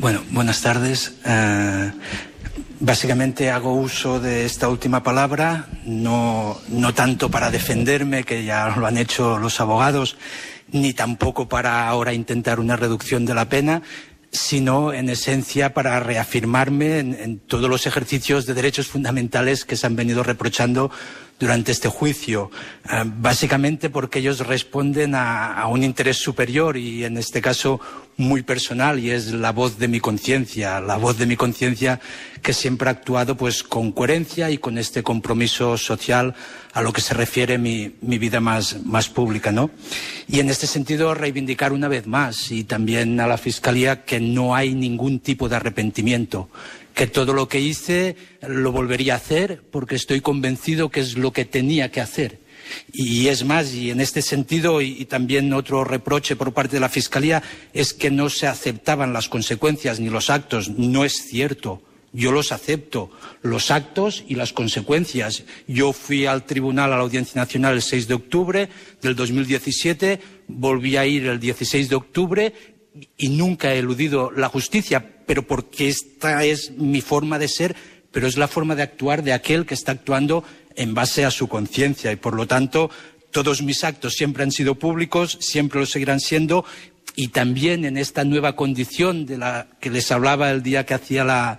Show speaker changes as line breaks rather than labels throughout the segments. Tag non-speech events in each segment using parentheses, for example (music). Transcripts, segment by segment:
Bueno, buenas tardes. Uh, básicamente hago uso de esta última palabra, no, no tanto para defenderme, que ya lo han hecho los abogados, ni tampoco para ahora intentar una reducción de la pena, sino en esencia para reafirmarme en, todos los ejercicios de derechos fundamentales que se han venido reprochando durante este juicio, eh, básicamente porque ellos responden a, un interés superior y en este caso muy personal y es la voz de mi conciencia, la voz de mi conciencia que siempre ha actuado pues con coherencia y con este compromiso social a lo que se refiere mi, mi vida más, más pública, ¿no? Y en este sentido reivindicar una vez más y también a la Fiscalía que no hay ningún tipo de arrepentimiento que todo lo que hice lo volvería a hacer porque estoy convencido que es lo que tenía que hacer. Y es más, y en este sentido, y, también otro reproche por parte de la Fiscalía, es que no se aceptaban las consecuencias ni los actos. No es cierto. Yo los acepto, los actos y las consecuencias. Yo fui al tribunal, a la Audiencia Nacional, el 6 de octubre del 2017, volví a ir el 16 de octubre y nunca he eludido la justicia, pero porque esta es mi forma de ser, pero es la forma de actuar de aquel que está actuando en base a su conciencia. Y por lo tanto todos mis actos siempre han sido públicos, siempre lo seguirán siendo y también en esta nueva condición de la que les hablaba el día que hacía la,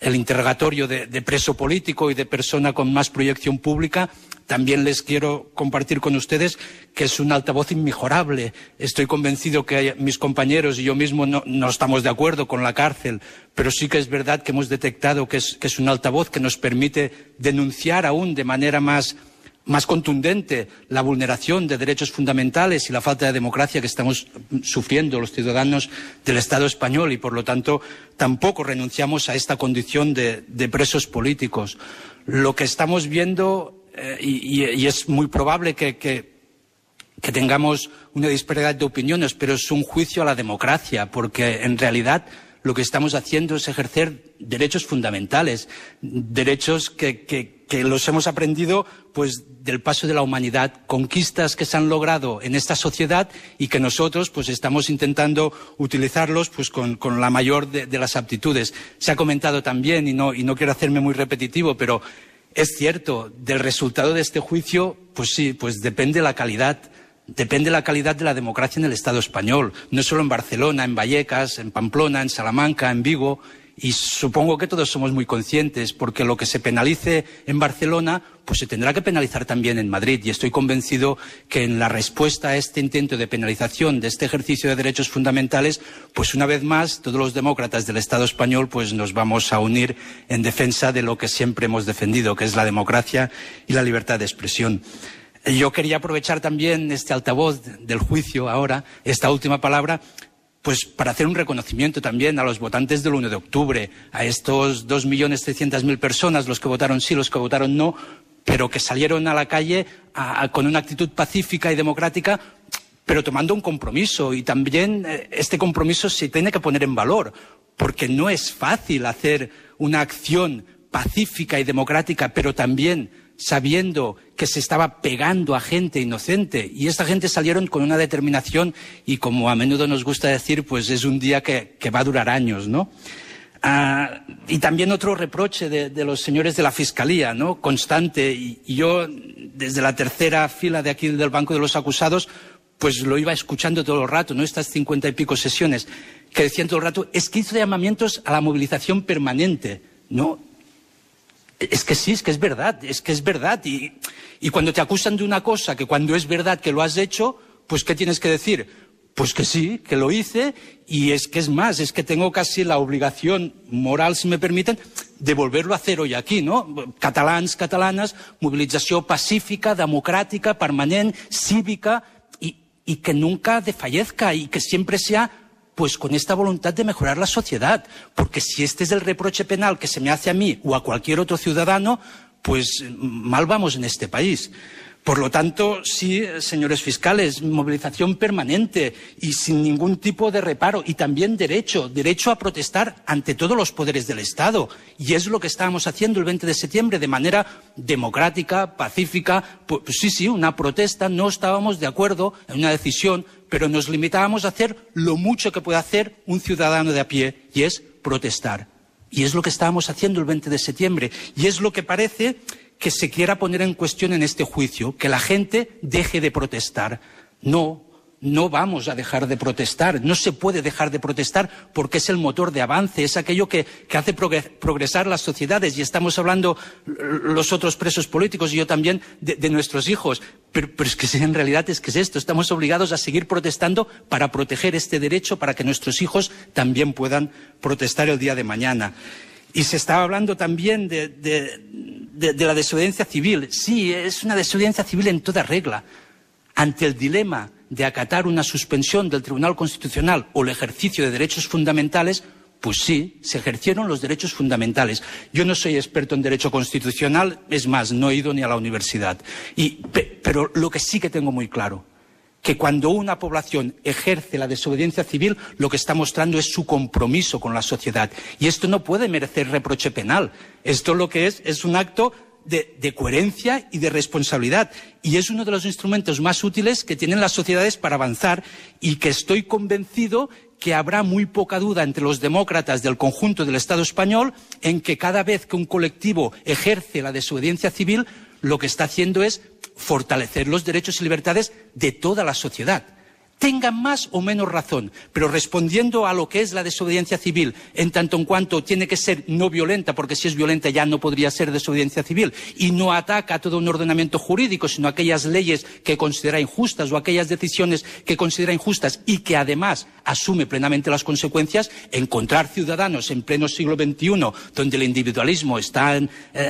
el interrogatorio de, de preso político y de persona con más proyección pública, también les quiero compartir con ustedes que es un altavoz inmejorable. Estoy convencido que mis compañeros y yo mismo no, no, estamos de acuerdo con la cárcel, pero sí que es verdad que hemos detectado que es, que es un altavoz que nos permite denunciar aún de manera más, más contundente la vulneración de derechos fundamentales y la falta de democracia que estamos sufriendo los ciudadanos del Estado español y, por lo tanto, tampoco renunciamos a esta condición de, de presos políticos. Lo que estamos viendo eh, y, y, es muy probable que, que, que, tengamos una disparidad de opiniones, pero es un juicio a la democracia, porque en realidad lo que estamos haciendo es ejercer derechos fundamentales, derechos que, que, que los hemos aprendido pues del paso de la humanidad, conquistas que se han logrado en esta sociedad y que nosotros pues estamos intentando utilizarlos pues con, con la mayor de, de, las aptitudes. Se ha comentado también, y no, y no quiero hacerme muy repetitivo, pero es cierto, del resultado de este juicio, pues sí, pues depende la calidad. Depende la calidad de la democracia en el Estado español, no solo en Barcelona, en Vallecas, en Pamplona, en Salamanca, en Vigo, y supongo que todos somos muy conscientes, porque lo que se penalice en Barcelona, pues se tendrá que penalizar también en Madrid. Y estoy convencido que en la respuesta a este intento de penalización de este ejercicio de derechos fundamentales, pues una vez más, todos los demócratas del Estado español, pues nos vamos a unir en defensa de lo que siempre hemos defendido, que es la democracia y la libertad de expresión. Yo quería aprovechar también este altavoz del juicio ahora, esta última palabra, pues para hacer un reconocimiento también a los votantes del 1 de octubre, a estos 2.600.000 personas, los que votaron sí, los que votaron no, pero que salieron a la calle con una actitud pacífica y democrática, pero tomando un compromiso. Y también eh, este compromiso se tiene que poner en valor, porque no es fácil hacer una acción pacífica y democrática, pero también sabiendo que se estaba pegando a gente inocente. Y esta gente salieron con una determinación y, como a menudo nos gusta decir, pues es un día que, que va a durar años, ¿no? Ah, y también otro reproche de, de, los señores de la Fiscalía, ¿no? Constante. Y, yo, desde la tercera fila de aquí del banco de los acusados, pues lo iba escuchando todo el rato, ¿no? Estas cincuenta y pico sesiones, que decían todo el rato, es que hizo llamamientos a la movilización permanente, ¿no? Es que sí, es que es verdad, es que es verdad. Y, y cuando te acusan de una cosa que cuando es verdad que lo has hecho, pues ¿qué tienes que decir? Pues que sí, que lo hice y es que es más, es que tengo casi la obligación moral, si me permiten, de volverlo a hacer hoy aquí, ¿no? Catalans, catalanas, movilització pacífica, democràtica, permanent, cívica y, y que nunca desfallezca y que siempre sea pues con esta voluntad de mejorar la sociedad. Porque si este es el reproche penal que se me hace a mí o a cualquier otro ciudadano, pues mal vamos en este país. Por lo tanto, sí, señores fiscales, movilización permanente y sin ningún tipo de reparo. Y también derecho, derecho a protestar ante todos los poderes del Estado. Y es lo que estábamos haciendo el 20 de septiembre de manera democrática, pacífica. Pues, sí, sí, una protesta. No estábamos de acuerdo en una decisión pero nos limitábamos a hacer lo mucho que puede hacer un ciudadano de a pie, y es protestar. Y es lo que estábamos haciendo el 20 de septiembre. Y es lo que parece que se quiera poner en cuestión en este juicio, que la gente deje de protestar. No, no vamos a dejar de protestar, no se puede dejar de protestar porque es el motor de avance, es aquello que, hace progresar las sociedades y estamos hablando los otros presos políticos y yo también de, nuestros hijos. Pero, es que en realidad es que es esto, estamos obligados a seguir protestando para proteger este derecho, para que nuestros hijos también puedan protestar el día de mañana. Y se estaba hablando también de, de la desobediencia civil. Sí, es una desobediencia civil en toda regla. Ante el dilema de acatar una suspensión del Tribunal Constitucional o el ejercicio de derechos fundamentales, pues sí, se ejercieron los derechos fundamentales. Yo no soy experto en derecho constitucional, es más, no he ido ni a la universidad. pero lo que sí que tengo muy claro, que cuando una población ejerce la desobediencia civil, lo que está mostrando es su compromiso con la sociedad. Y esto no puede merecer reproche penal. Esto lo que es es un acto de, coherencia y de responsabilidad. Y es uno de los instrumentos más útiles que tienen las sociedades para avanzar y que estoy convencido que habrá muy poca duda entre los demócratas del conjunto del Estado español en que cada vez que un colectivo ejerce la desobediencia civil, lo que está haciendo es fortalecer los derechos y libertades de toda la sociedad tengan más o menos razón, pero respondiendo a lo que es la desobediencia civil, en tanto en cuanto tiene que ser no violenta, porque si es violenta ya no podría ser desobediencia civil, y no ataca a todo un ordenamiento jurídico, sino aquellas leyes que considera injustas o aquellas decisiones que considera injustas y que además asume plenamente las consecuencias, encontrar ciudadanos en pleno siglo XXI, donde el individualismo está eh,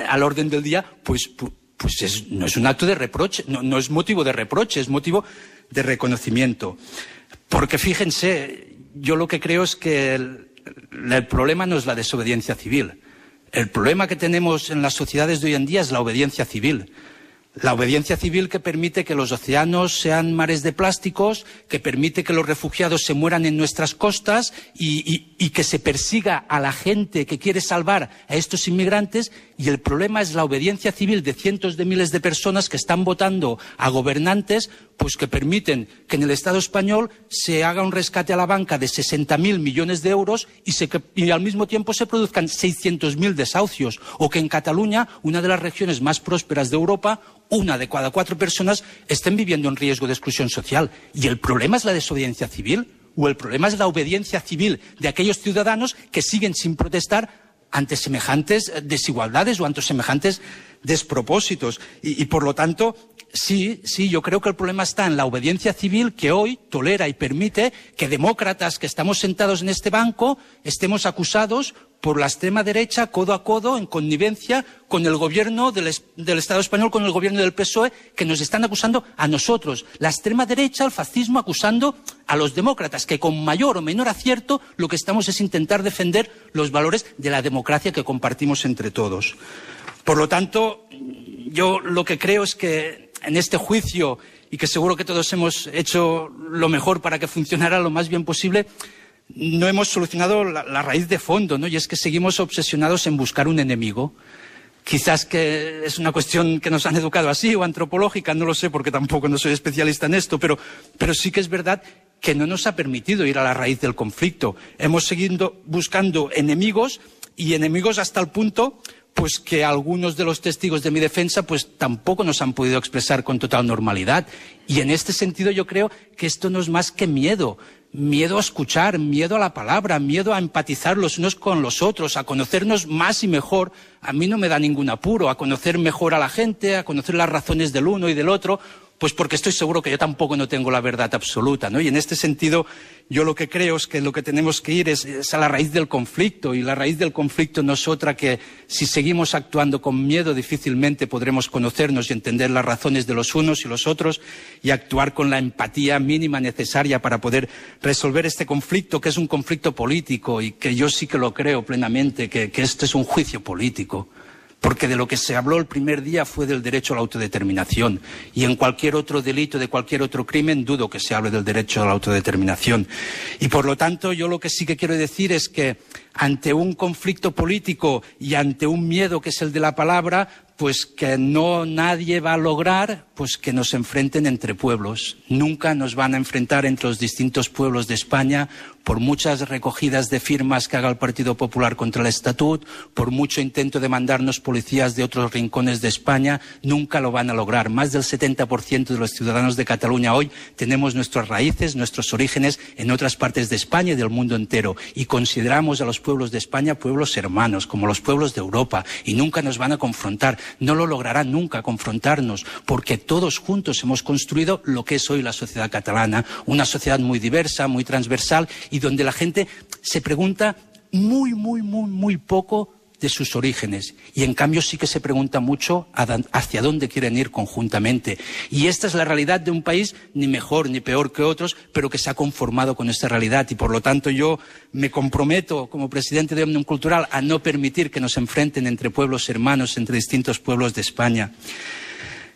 al orden del día, pues, pues no es un acto de reproche, no es motivo de reproche, es motivo de reconocimiento. Porque fíjense, yo lo que creo es que el, problema no es la desobediencia civil. El problema que tenemos en las sociedades de hoy en día es la obediencia civil. La obediencia civil que permite que los océanos sean mares de plásticos, que permite que los refugiados se mueran en nuestras costas y, que se persiga a la gente que quiere salvar a estos inmigrantes. Y el problema es la obediencia civil de cientos de miles de personas que están votando a gobernantes pues que permiten que en el Estado español se haga un rescate a la banca de 60.000 millones de euros y, y al mismo tiempo se produzcan 600.000 desahucios. O que en Cataluña, una de las regiones más prósperas de Europa, una de cada cuatro personas estén viviendo en riesgo de exclusión social. ¿Y el problema es la desobediencia civil? ¿O el problema es la obediencia civil de aquellos ciudadanos que siguen sin protestar ante semejantes desigualdades o ante semejantes despropósitos? Y, y por lo tanto, sí, sí, yo creo que el problema está en la obediencia civil que hoy tolera y permite que demócratas que estamos sentados en este banco estemos acusados por la extrema derecha, codo a codo, en connivencia con el gobierno del, Estado español, con el gobierno del PSOE, que nos están acusando a nosotros. La extrema derecha, el fascismo, acusando a los demócratas, que con mayor o menor acierto lo que estamos es intentar defender los valores de la democracia que compartimos entre todos. Por lo tanto, yo lo que creo es que en este juicio, y que seguro que todos hemos hecho lo mejor para que funcionara lo más bien posible, no hemos solucionado la, raíz de fondo, ¿no? Y es que seguimos obsesionados en buscar un enemigo. Quizás que es una cuestión que nos han educado así o antropológica, no lo sé porque tampoco no soy especialista en esto, pero, pero sí que es verdad que no nos ha permitido ir a la raíz del conflicto. Hemos seguido buscando enemigos y enemigos hasta el punto pues que algunos de los testigos de mi defensa pues tampoco nos han podido expresar con total normalidad. Y en este sentido yo creo que esto no es más que miedo miedo a escuchar, miedo a la palabra, miedo a empatizar los unos con los otros, a conocernos más y mejor, a mí no me da ningún apuro, a conocer mejor a la gente, a conocer las razones del uno y del otro, pues porque estoy seguro que yo tampoco no tengo la verdad absoluta, ¿no? Y en este sentido, yo lo que creo es que lo que tenemos que ir es, a la raíz del conflicto, y la raíz del conflicto no es otra que si seguimos actuando con miedo, difícilmente podremos conocernos y entender las razones de los unos y los otros, y actuar con la empatía mínima necesaria para poder resolver este conflicto, que es un conflicto político, y que yo sí que lo creo plenamente, que, que este es un juicio político porque de lo que se habló el primer día fue del derecho a la autodeterminación y en cualquier otro delito, de cualquier otro crimen, dudo que se hable del derecho a la autodeterminación. Y por lo tanto, yo lo que sí que quiero decir es que ante un conflicto político y ante un miedo que es el de la palabra, pues que no nadie va a lograr pues que nos enfrenten entre pueblos. Nunca nos van a enfrentar entre los distintos pueblos de España por muchas recogidas de firmas que haga el Partido Popular contra el Estatut, por mucho intento de mandarnos policías de otros rincones de España, nunca lo van a lograr. Más del 70% de los ciudadanos de Cataluña hoy tenemos nuestras raíces, nuestros orígenes en otras partes de España y del mundo entero. Y consideramos a los pueblos de España pueblos hermanos, como los pueblos de Europa, y nunca nos van a confrontar. No lo lograrán nunca confrontarnos, porque todos juntos hemos construido lo que es hoy la sociedad catalana, una sociedad muy diversa, muy transversal y donde la gente se pregunta muy, muy, muy, muy poco de sus orígenes. Y en cambio sí que se pregunta mucho hacia dónde quieren ir conjuntamente. Y esta es la realidad de un país ni mejor ni peor que otros, pero que se ha conformado con esta realidad. Y por lo tanto yo me comprometo como presidente de Omnium Cultural a no permitir que nos enfrenten entre pueblos hermanos, entre distintos pueblos de España.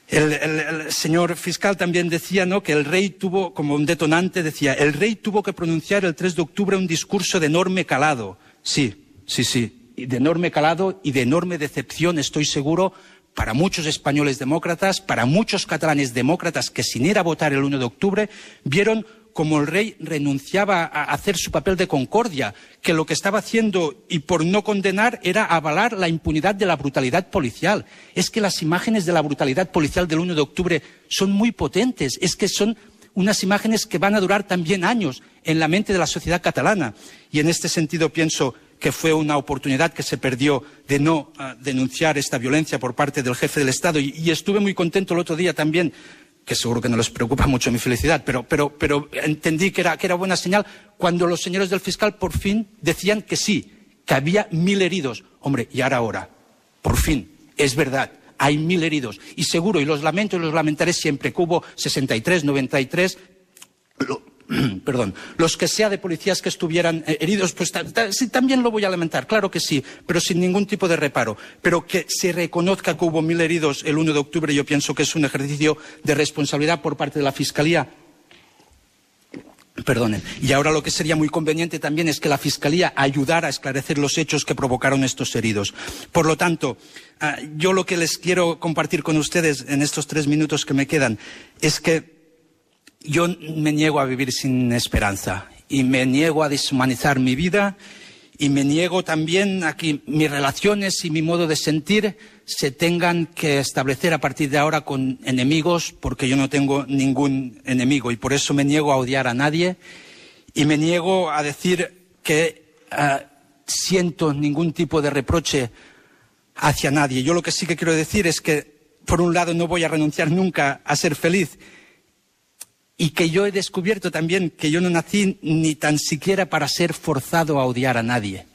El, señor fiscal también decía ¿no? que el rey tuvo, como un detonante, decía, el rey tuvo que pronunciar el 3 de octubre un discurso de enorme calado. Sí, sí, sí, de enorme calado y de enorme decepción, estoy seguro, para muchos españoles demócratas, para muchos catalanes demócratas que sin ir a votar el 1 de octubre vieron como el rey renunciaba a hacer su papel de concordia, que lo que estaba haciendo y por no condenar era avalar la impunidad de la brutalidad policial. Es que las imágenes de la brutalidad policial del 1 de octubre son muy potentes, es que son unas imágenes que van a durar también años en la mente de la sociedad catalana. Y en este sentido pienso que fue una oportunidad que se perdió de no uh, denunciar esta violencia por parte del jefe del Estado. Y, estuve muy contento el otro día también que seguro que no les preocupa mucho mi felicidad, pero, entendí que era, que era buena señal cuando los señores del fiscal por fin decían que sí, que había mil heridos. Hombre, y ahora, ahora, por fin, es verdad, hay mil heridos. Y seguro, y los lamento y los lamentaré siempre, que hubo 63, 93, lo, (clears throat) perdón, los que sea de policías que estuvieran eh, heridos, pues sí, también lo voy a lamentar, claro que sí, pero sin ningún tipo de reparo. Pero que se reconozca que hubo mil heridos el 1 de octubre, yo pienso que es un ejercicio de responsabilidad por parte de la Fiscalía. Perdonen. Y ahora lo que sería muy conveniente también es que la Fiscalía ayudara a esclarecer los hechos que provocaron estos heridos. Por lo tanto, ah, yo lo que les quiero compartir con ustedes en estos tres minutos que me quedan es que yo me niego a vivir sin esperanza y me niego a deshumanizar mi vida y me niego también a que mis relaciones y mi modo de sentir se tengan que establecer a partir de ahora con enemigos porque yo no tengo ningún enemigo y por eso me niego a odiar a nadie y me niego a decir que uh, siento ningún tipo de reproche hacia nadie. Yo lo que sí que quiero decir es que, por un lado, no voy a renunciar nunca a ser feliz y que yo he descubierto también que yo no nací ni tan siquiera para ser forzado a odiar a nadie.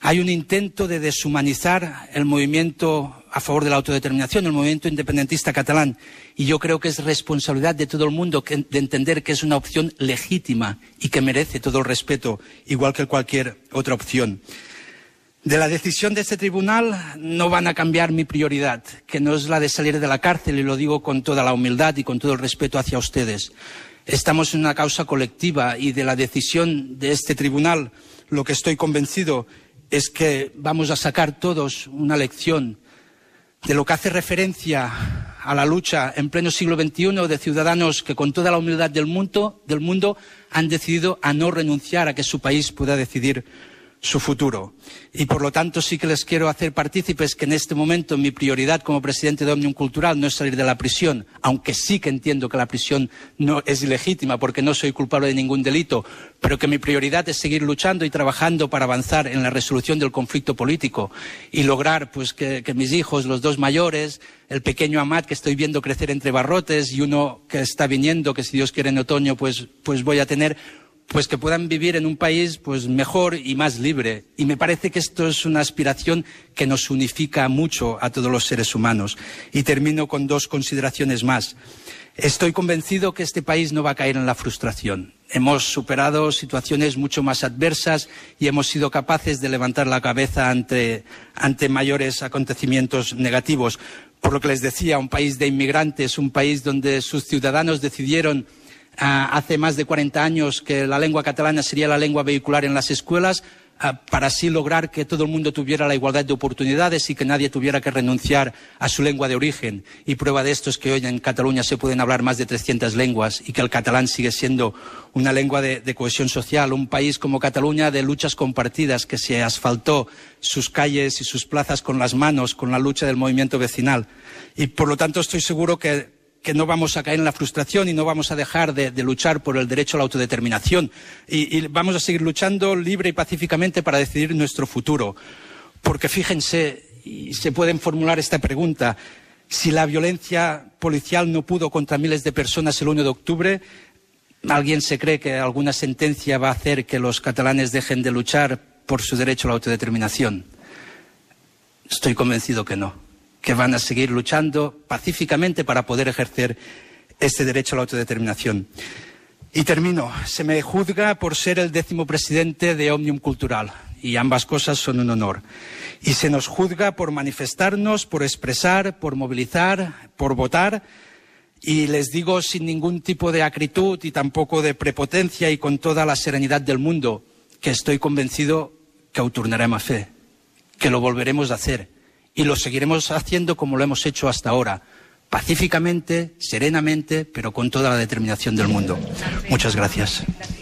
Hay un intento de deshumanizar el movimiento a favor de la autodeterminación, el movimiento independentista catalán, y yo creo que es responsabilidad de todo el mundo de entender que es una opción legítima y que merece todo el respeto, igual que cualquier otra opción. De la decisión de este tribunal no van a cambiar mi prioridad, que no es la de salir de la cárcel, y lo digo con toda la humildad y con todo el respeto hacia ustedes. Estamos en una causa colectiva y de la decisión de este tribunal lo que estoy convencido es que vamos a sacar todos una lección de lo que hace referencia a la lucha en pleno siglo XXI de ciudadanos que con toda la humildad del mundo, del mundo han decidido a no renunciar a que su país pueda decidir su futuro. Y por lo tanto sí que les quiero hacer partícipes que en este momento mi prioridad como presidente de Omnium Cultural no es salir de la prisión, aunque sí que entiendo que la prisión no es ilegítima porque no soy culpable de ningún delito, pero que mi prioridad es seguir luchando y trabajando para avanzar en la resolución del conflicto político y lograr pues que, que mis hijos, los dos mayores, el pequeño Amat que estoy viendo crecer entre barrotes y uno que está viniendo, que si Dios quiere en otoño pues, pues voy a tener pues que puedan vivir en un país pues mejor y más libre. Y me parece que esto es una aspiración que nos unifica mucho a todos los seres humanos. Y termino con dos consideraciones más. Estoy convencido que este país no va a caer en la frustración. Hemos superado situaciones mucho más adversas y hemos sido capaces de levantar la cabeza ante, ante mayores acontecimientos negativos. Por lo que les decía, un país de inmigrantes, un país donde sus ciudadanos decidieron hace más de 40 años que la lengua catalana sería la lengua vehicular en las escuelas, para así lograr que todo el mundo tuviera la igualdad de oportunidades y que nadie tuviera que renunciar a su lengua de origen. Y prueba de esto es que hoy en Cataluña se pueden hablar más de 300 lenguas y que el catalán sigue siendo una lengua de, de cohesión social. Un país como Cataluña de luchas compartidas que se asfaltó sus calles y sus plazas con las manos, con la lucha del movimiento vecinal. Y por lo tanto estoy seguro que que no vamos a caer en la frustración y no vamos a dejar de, luchar por el derecho a la autodeterminación y, vamos a seguir luchando libre y pacíficamente para decidir nuestro futuro. Porque fíjense, y se pueden formular esta pregunta, si la violencia policial no pudo contra miles de personas el 1 de octubre, ¿alguien se cree que alguna sentencia va a hacer que los catalanes dejen de luchar por su derecho a la autodeterminación? Estoy convencido que no que van a seguir luchando pacíficamente para poder ejercer este derecho a la autodeterminación. Y termino. Se me juzga por ser el décimo presidente de Omnium Cultural, y ambas cosas son un honor. Y se nos juzga por manifestarnos, por expresar, por movilizar, por votar, y les digo sin ningún tipo de acritud y tampoco de prepotencia y con toda la serenidad del mundo, que estoy convencido que auturnaremos fe, que lo volveremos a hacer y lo seguiremos haciendo como lo hemos hecho hasta ahora, pacíficamente, serenamente, pero con toda la determinación del mundo. Muchas gracias.